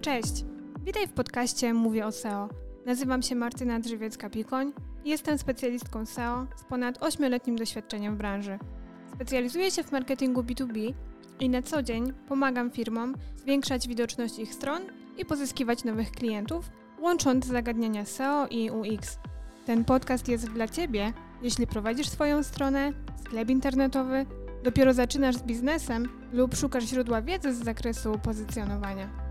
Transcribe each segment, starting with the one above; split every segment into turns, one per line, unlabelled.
Cześć! Witaj w podcaście Mówię o SEO. Nazywam się Martyna Drzewiecka-Pikoń i jestem specjalistką SEO z ponad 8-letnim doświadczeniem w branży. Specjalizuję się w marketingu B2B i na co dzień pomagam firmom zwiększać widoczność ich stron i pozyskiwać nowych klientów, łącząc zagadnienia SEO i UX. Ten podcast jest dla Ciebie, jeśli prowadzisz swoją stronę, sklep internetowy, dopiero zaczynasz z biznesem lub szukasz źródła wiedzy z zakresu pozycjonowania.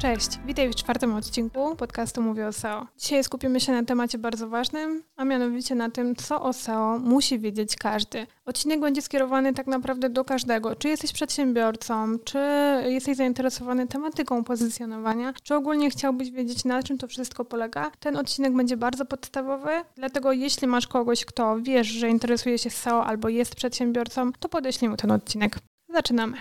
Cześć, witaj w czwartym odcinku podcastu Mówię o SEO. Dzisiaj skupimy się na temacie bardzo ważnym, a mianowicie na tym, co o SEO musi wiedzieć każdy. Odcinek będzie skierowany tak naprawdę do każdego. Czy jesteś przedsiębiorcą, czy jesteś zainteresowany tematyką pozycjonowania, czy ogólnie chciałbyś wiedzieć, na czym to wszystko polega. Ten odcinek będzie bardzo podstawowy, dlatego jeśli masz kogoś, kto wiesz, że interesuje się SEO albo jest przedsiębiorcą, to podeślij mu ten odcinek. Zaczynamy.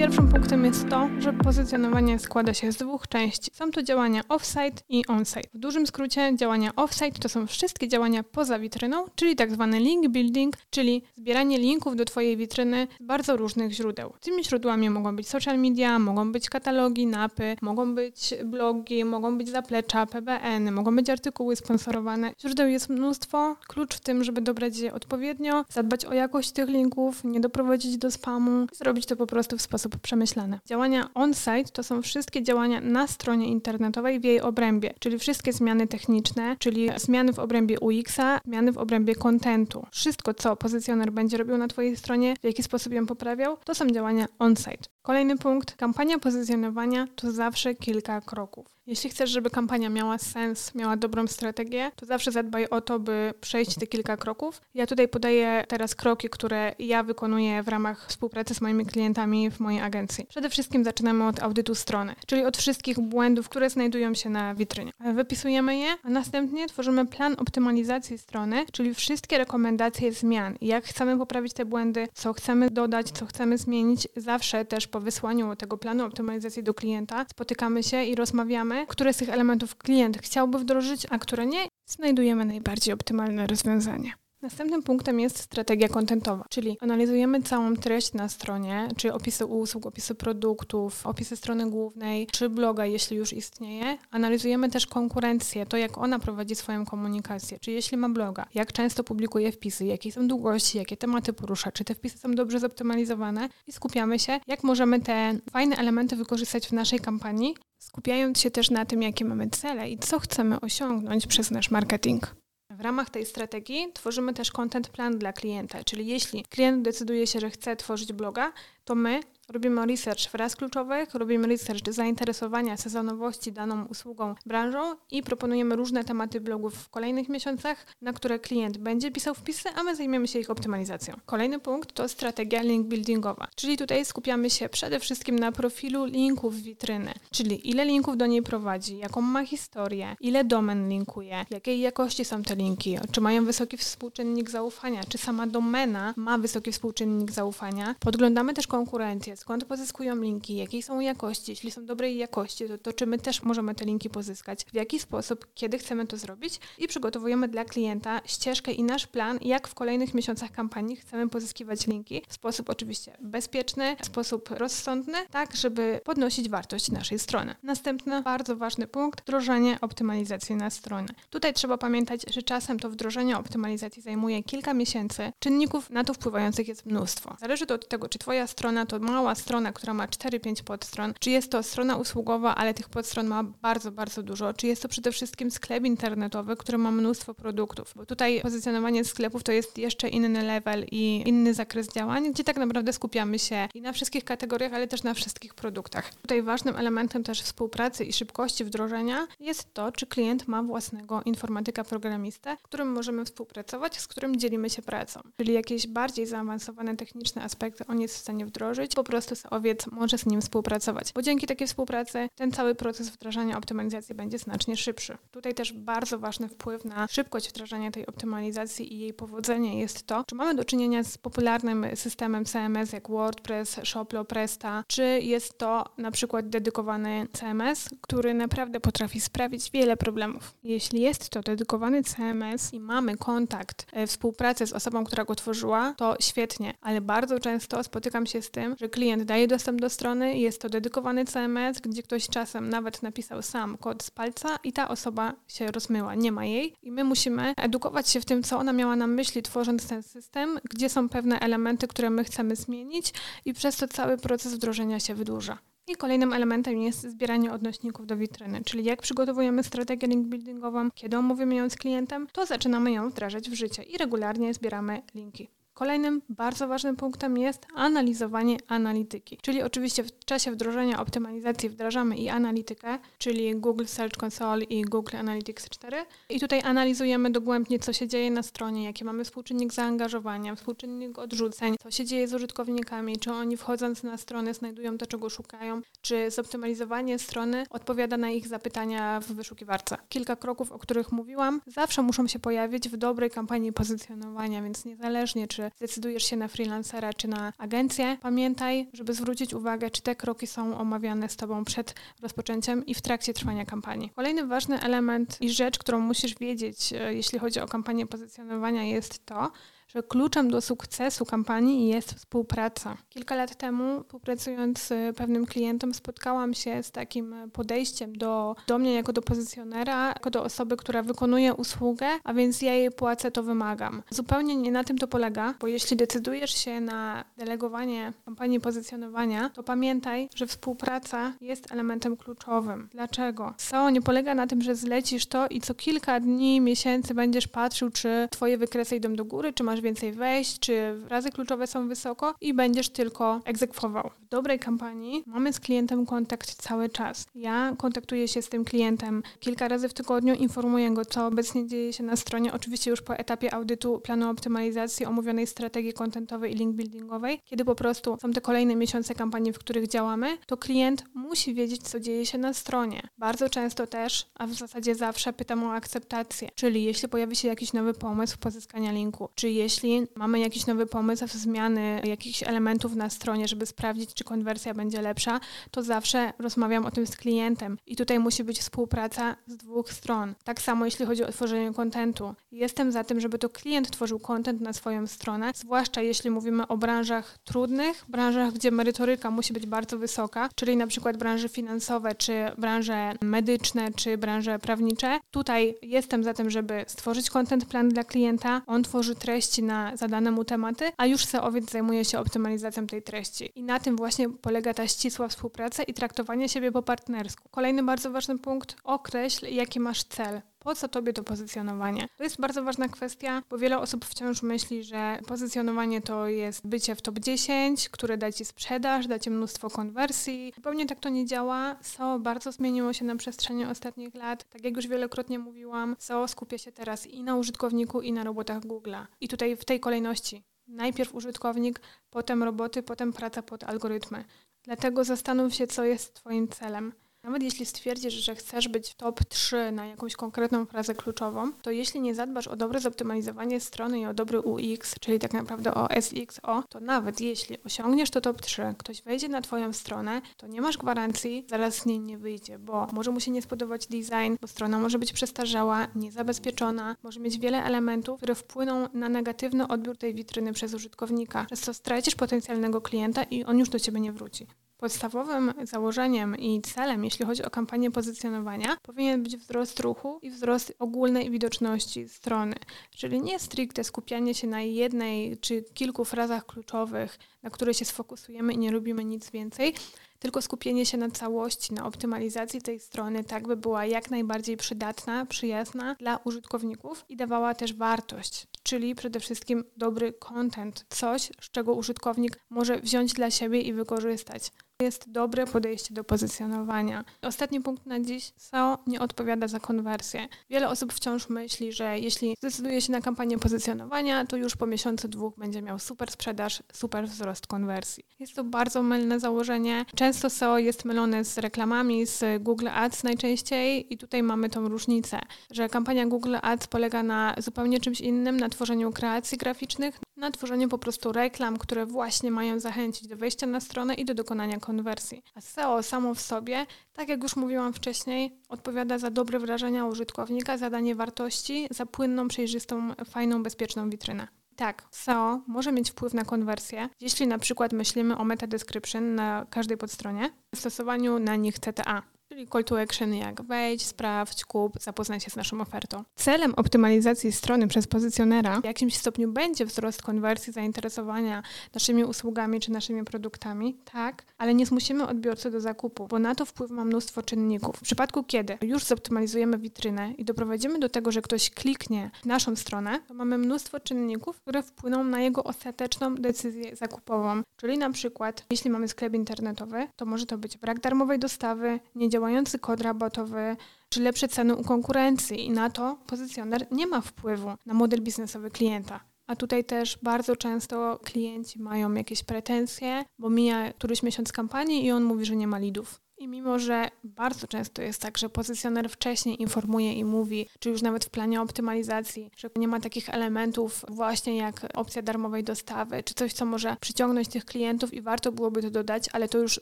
Pierwszym punktem jest to, że pozycjonowanie składa się z dwóch części. Są to działania offsite i onsite. W dużym skrócie działania offsite to są wszystkie działania poza witryną, czyli tak zwany link building, czyli zbieranie linków do Twojej witryny z bardzo różnych źródeł. Tymi źródłami mogą być social media, mogą być katalogi, napy, mogą być blogi, mogą być zaplecza, PBN, mogą być artykuły sponsorowane. Źródeł jest mnóstwo. Klucz w tym, żeby dobrać je odpowiednio, zadbać o jakość tych linków, nie doprowadzić do spamu, zrobić to po prostu w sposób sposób. Działania on-site to są wszystkie działania na stronie internetowej w jej obrębie, czyli wszystkie zmiany techniczne, czyli zmiany w obrębie UX-a, zmiany w obrębie kontentu. Wszystko, co pozycjoner będzie robił na Twojej stronie, w jaki sposób ją poprawiał, to są działania on-site. Kolejny punkt. Kampania pozycjonowania to zawsze kilka kroków. Jeśli chcesz, żeby kampania miała sens, miała dobrą strategię, to zawsze zadbaj o to, by przejść te kilka kroków. Ja tutaj podaję teraz kroki, które ja wykonuję w ramach współpracy z moimi klientami w mojej agencji. Przede wszystkim zaczynamy od audytu strony, czyli od wszystkich błędów, które znajdują się na witrynie. Wypisujemy je, a następnie tworzymy plan optymalizacji strony, czyli wszystkie rekomendacje zmian. Jak chcemy poprawić te błędy, co chcemy dodać, co chcemy zmienić. Zawsze też po wysłaniu tego planu optymalizacji do klienta spotykamy się i rozmawiamy, które z tych elementów klient chciałby wdrożyć, a które nie. Znajdujemy najbardziej optymalne rozwiązanie. Następnym punktem jest strategia kontentowa, czyli analizujemy całą treść na stronie, czy opisy usług, opisy produktów, opisy strony głównej, czy bloga, jeśli już istnieje. Analizujemy też konkurencję, to jak ona prowadzi swoją komunikację, czy jeśli ma bloga, jak często publikuje wpisy, jakie są długości, jakie tematy porusza, czy te wpisy są dobrze zoptymalizowane i skupiamy się, jak możemy te fajne elementy wykorzystać w naszej kampanii, skupiając się też na tym, jakie mamy cele i co chcemy osiągnąć przez nasz marketing. W ramach tej strategii tworzymy też content plan dla klienta, czyli jeśli klient decyduje się, że chce tworzyć bloga, to my Robimy research fraz kluczowych, robimy research zainteresowania, sezonowości daną usługą, branżą i proponujemy różne tematy blogów w kolejnych miesiącach, na które klient będzie pisał wpisy, a my zajmiemy się ich optymalizacją. Kolejny punkt to strategia link buildingowa, czyli tutaj skupiamy się przede wszystkim na profilu linków witryny, czyli ile linków do niej prowadzi, jaką ma historię, ile domen linkuje, jakiej jakości są te linki, czy mają wysoki współczynnik zaufania, czy sama domena ma wysoki współczynnik zaufania. Podglądamy też konkurencję, skąd pozyskują linki, jakiej są jakości, jeśli są dobrej jakości, to, to czy my też możemy te linki pozyskać, w jaki sposób, kiedy chcemy to zrobić i przygotowujemy dla klienta ścieżkę i nasz plan, jak w kolejnych miesiącach kampanii chcemy pozyskiwać linki w sposób oczywiście bezpieczny, w sposób rozsądny, tak żeby podnosić wartość naszej strony. Następny bardzo ważny punkt, wdrożenie optymalizacji na stronę. Tutaj trzeba pamiętać, że czasem to wdrożenie optymalizacji zajmuje kilka miesięcy. Czynników na to wpływających jest mnóstwo. Zależy to od tego, czy Twoja strona to mała mała strona, która ma 4-5 podstron, czy jest to strona usługowa, ale tych podstron ma bardzo, bardzo dużo, czy jest to przede wszystkim sklep internetowy, który ma mnóstwo produktów, bo tutaj pozycjonowanie sklepów to jest jeszcze inny level i inny zakres działań, gdzie tak naprawdę skupiamy się i na wszystkich kategoriach, ale też na wszystkich produktach. Tutaj ważnym elementem też współpracy i szybkości wdrożenia jest to, czy klient ma własnego informatyka programistę, którym możemy współpracować, z którym dzielimy się pracą. Czyli jakieś bardziej zaawansowane techniczne aspekty on jest w stanie wdrożyć, po prostu prostu może z nim współpracować. Bo dzięki takiej współpracy ten cały proces wdrażania optymalizacji będzie znacznie szybszy. Tutaj też bardzo ważny wpływ na szybkość wdrażania tej optymalizacji i jej powodzenie jest to, czy mamy do czynienia z popularnym systemem CMS jak WordPress, Shoplo, Presta, czy jest to na przykład dedykowany CMS, który naprawdę potrafi sprawić wiele problemów. Jeśli jest to dedykowany CMS i mamy kontakt, e, współpracę z osobą, która go tworzyła, to świetnie, ale bardzo często spotykam się z tym, że klient daje dostęp do strony, jest to dedykowany CMS, gdzie ktoś czasem nawet napisał sam kod z palca i ta osoba się rozmyła, nie ma jej. I my musimy edukować się w tym, co ona miała na myśli, tworząc ten system, gdzie są pewne elementy, które my chcemy zmienić i przez to cały proces wdrożenia się wydłuża. I kolejnym elementem jest zbieranie odnośników do witryny, czyli jak przygotowujemy strategię link buildingową, kiedy omówimy ją z klientem, to zaczynamy ją wdrażać w życie i regularnie zbieramy linki. Kolejnym bardzo ważnym punktem jest analizowanie analityki. Czyli oczywiście w czasie wdrożenia optymalizacji wdrażamy i analitykę, czyli Google Search Console i Google Analytics 4. I tutaj analizujemy dogłębnie, co się dzieje na stronie, jaki mamy współczynnik zaangażowania, współczynnik odrzuceń, co się dzieje z użytkownikami, czy oni wchodząc na stronę znajdują to, czego szukają, czy zoptymalizowanie strony odpowiada na ich zapytania w wyszukiwarce. Kilka kroków, o których mówiłam, zawsze muszą się pojawić w dobrej kampanii pozycjonowania, więc niezależnie, czy zdecydujesz się na freelancera czy na agencję, pamiętaj, żeby zwrócić uwagę, czy te kroki są omawiane z Tobą przed rozpoczęciem i w trakcie trwania kampanii. Kolejny ważny element i rzecz, którą musisz wiedzieć, e, jeśli chodzi o kampanię pozycjonowania, jest to, że kluczem do sukcesu kampanii jest współpraca. Kilka lat temu, współpracując z pewnym klientem, spotkałam się z takim podejściem do, do mnie jako do pozycjonera, jako do osoby, która wykonuje usługę, a więc ja jej płacę, to wymagam. Zupełnie nie na tym to polega, bo jeśli decydujesz się na delegowanie kampanii pozycjonowania, to pamiętaj, że współpraca jest elementem kluczowym. Dlaczego? SEO nie polega na tym, że zlecisz to i co kilka dni, miesięcy będziesz patrzył, czy twoje wykresy idą do góry, czy masz masz więcej wejść, czy razy kluczowe są wysoko i będziesz tylko egzekwował. W dobrej kampanii mamy z klientem kontakt cały czas. Ja kontaktuję się z tym klientem kilka razy w tygodniu, informuję go, co obecnie dzieje się na stronie, oczywiście już po etapie audytu planu optymalizacji, omówionej strategii kontentowej i link buildingowej. Kiedy po prostu są te kolejne miesiące kampanii, w których działamy, to klient musi wiedzieć, co dzieje się na stronie. Bardzo często też, a w zasadzie zawsze pytam o akceptację, czyli jeśli pojawi się jakiś nowy pomysł pozyskania linku, czy jeśli jeśli mamy jakiś nowy pomysł zmiany jakichś elementów na stronie, żeby sprawdzić, czy konwersja będzie lepsza, to zawsze rozmawiam o tym z klientem. I tutaj musi być współpraca z dwóch stron. Tak samo jeśli chodzi o tworzenie kontentu. Jestem za tym, żeby to klient tworzył kontent na swoją stronę, zwłaszcza jeśli mówimy o branżach trudnych, branżach, gdzie merytoryka musi być bardzo wysoka, czyli na przykład branże finansowe, czy branże medyczne, czy branże prawnicze. Tutaj jestem za tym, żeby stworzyć kontent plan dla klienta, on tworzy treści na zadane mu tematy, a już SEOwiec zajmuje się optymalizacją tej treści. I na tym właśnie polega ta ścisła współpraca i traktowanie siebie po partnersku. Kolejny bardzo ważny punkt, określ jaki masz cel. Po co tobie to pozycjonowanie? To jest bardzo ważna kwestia, bo wiele osób wciąż myśli, że pozycjonowanie to jest bycie w top 10, które da ci sprzedaż, da ci mnóstwo konwersji. Zupełnie tak to nie działa. SEO bardzo zmieniło się na przestrzeni ostatnich lat. Tak jak już wielokrotnie mówiłam, SEO skupia się teraz i na użytkowniku, i na robotach Google'a. I tutaj w tej kolejności. Najpierw użytkownik, potem roboty, potem praca pod algorytmy. Dlatego zastanów się, co jest Twoim celem. Nawet jeśli stwierdzisz, że chcesz być w top 3 na jakąś konkretną frazę kluczową, to jeśli nie zadbasz o dobre zoptymalizowanie strony i o dobry UX, czyli tak naprawdę o SXO, to nawet jeśli osiągniesz to top 3, ktoś wejdzie na Twoją stronę, to nie masz gwarancji, zaraz z niej nie wyjdzie, bo może mu się nie spodobać design, bo strona może być przestarzała, niezabezpieczona, może mieć wiele elementów, które wpłyną na negatywny odbiór tej witryny przez użytkownika, przez co stracisz potencjalnego klienta i on już do Ciebie nie wróci. Podstawowym założeniem i celem, jeśli chodzi o kampanię pozycjonowania, powinien być wzrost ruchu i wzrost ogólnej widoczności strony. Czyli nie stricte skupianie się na jednej czy kilku frazach kluczowych, na które się sfokusujemy i nie robimy nic więcej, tylko skupienie się na całości, na optymalizacji tej strony, tak by była jak najbardziej przydatna, przyjazna dla użytkowników i dawała też wartość, czyli przede wszystkim dobry content, coś, z czego użytkownik może wziąć dla siebie i wykorzystać jest dobre podejście do pozycjonowania. Ostatni punkt na dziś. SEO nie odpowiada za konwersję. Wiele osób wciąż myśli, że jeśli zdecyduje się na kampanię pozycjonowania, to już po miesiącu, dwóch będzie miał super sprzedaż, super wzrost konwersji. Jest to bardzo mylne założenie. Często SEO jest mylone z reklamami, z Google Ads najczęściej i tutaj mamy tą różnicę, że kampania Google Ads polega na zupełnie czymś innym, na tworzeniu kreacji graficznych, na tworzeniu po prostu reklam, które właśnie mają zachęcić do wejścia na stronę i do dokonania konwersji. A SEO samo w sobie, tak jak już mówiłam wcześniej, odpowiada za dobre wrażenia użytkownika, za danie wartości, za płynną, przejrzystą, fajną, bezpieczną witrynę. Tak, SEO może mieć wpływ na konwersję, jeśli na przykład myślimy o meta description na każdej podstronie, stosowaniu na nich CTA czyli call to action jak wejdź, sprawdź, kup, zapoznaj się z naszą ofertą. Celem optymalizacji strony przez pozycjonera w jakimś stopniu będzie wzrost konwersji, zainteresowania naszymi usługami czy naszymi produktami, tak, ale nie zmusimy odbiorcy do zakupu, bo na to wpływ ma mnóstwo czynników. W przypadku kiedy już zoptymalizujemy witrynę i doprowadzimy do tego, że ktoś kliknie w naszą stronę, to mamy mnóstwo czynników, które wpłyną na jego ostateczną decyzję zakupową. Czyli na przykład, jeśli mamy sklep internetowy, to może to być brak darmowej dostawy, niedziałanie działający kod rabatowy, czy lepsze ceny u konkurencji i na to pozycjoner nie ma wpływu na model biznesowy klienta. A tutaj też bardzo często klienci mają jakieś pretensje, bo mija któryś miesiąc kampanii i on mówi, że nie ma lidów. I mimo, że bardzo często jest tak, że pozycjoner wcześniej informuje i mówi, czy już nawet w planie optymalizacji, że nie ma takich elementów właśnie jak opcja darmowej dostawy, czy coś, co może przyciągnąć tych klientów i warto byłoby to dodać, ale to już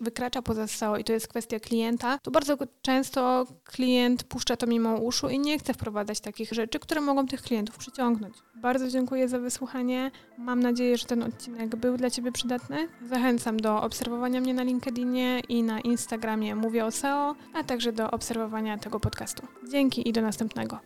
wykracza poza SEO i to jest kwestia klienta, to bardzo często klient puszcza to mimo uszu i nie chce wprowadzać takich rzeczy, które mogą tych klientów przyciągnąć. Bardzo dziękuję za wysłuchanie. Mam nadzieję, że ten odcinek był dla Ciebie przydatny. Zachęcam do obserwowania mnie na LinkedInie i na Instagramie Mówię o SEO, a także do obserwowania tego podcastu. Dzięki i do następnego.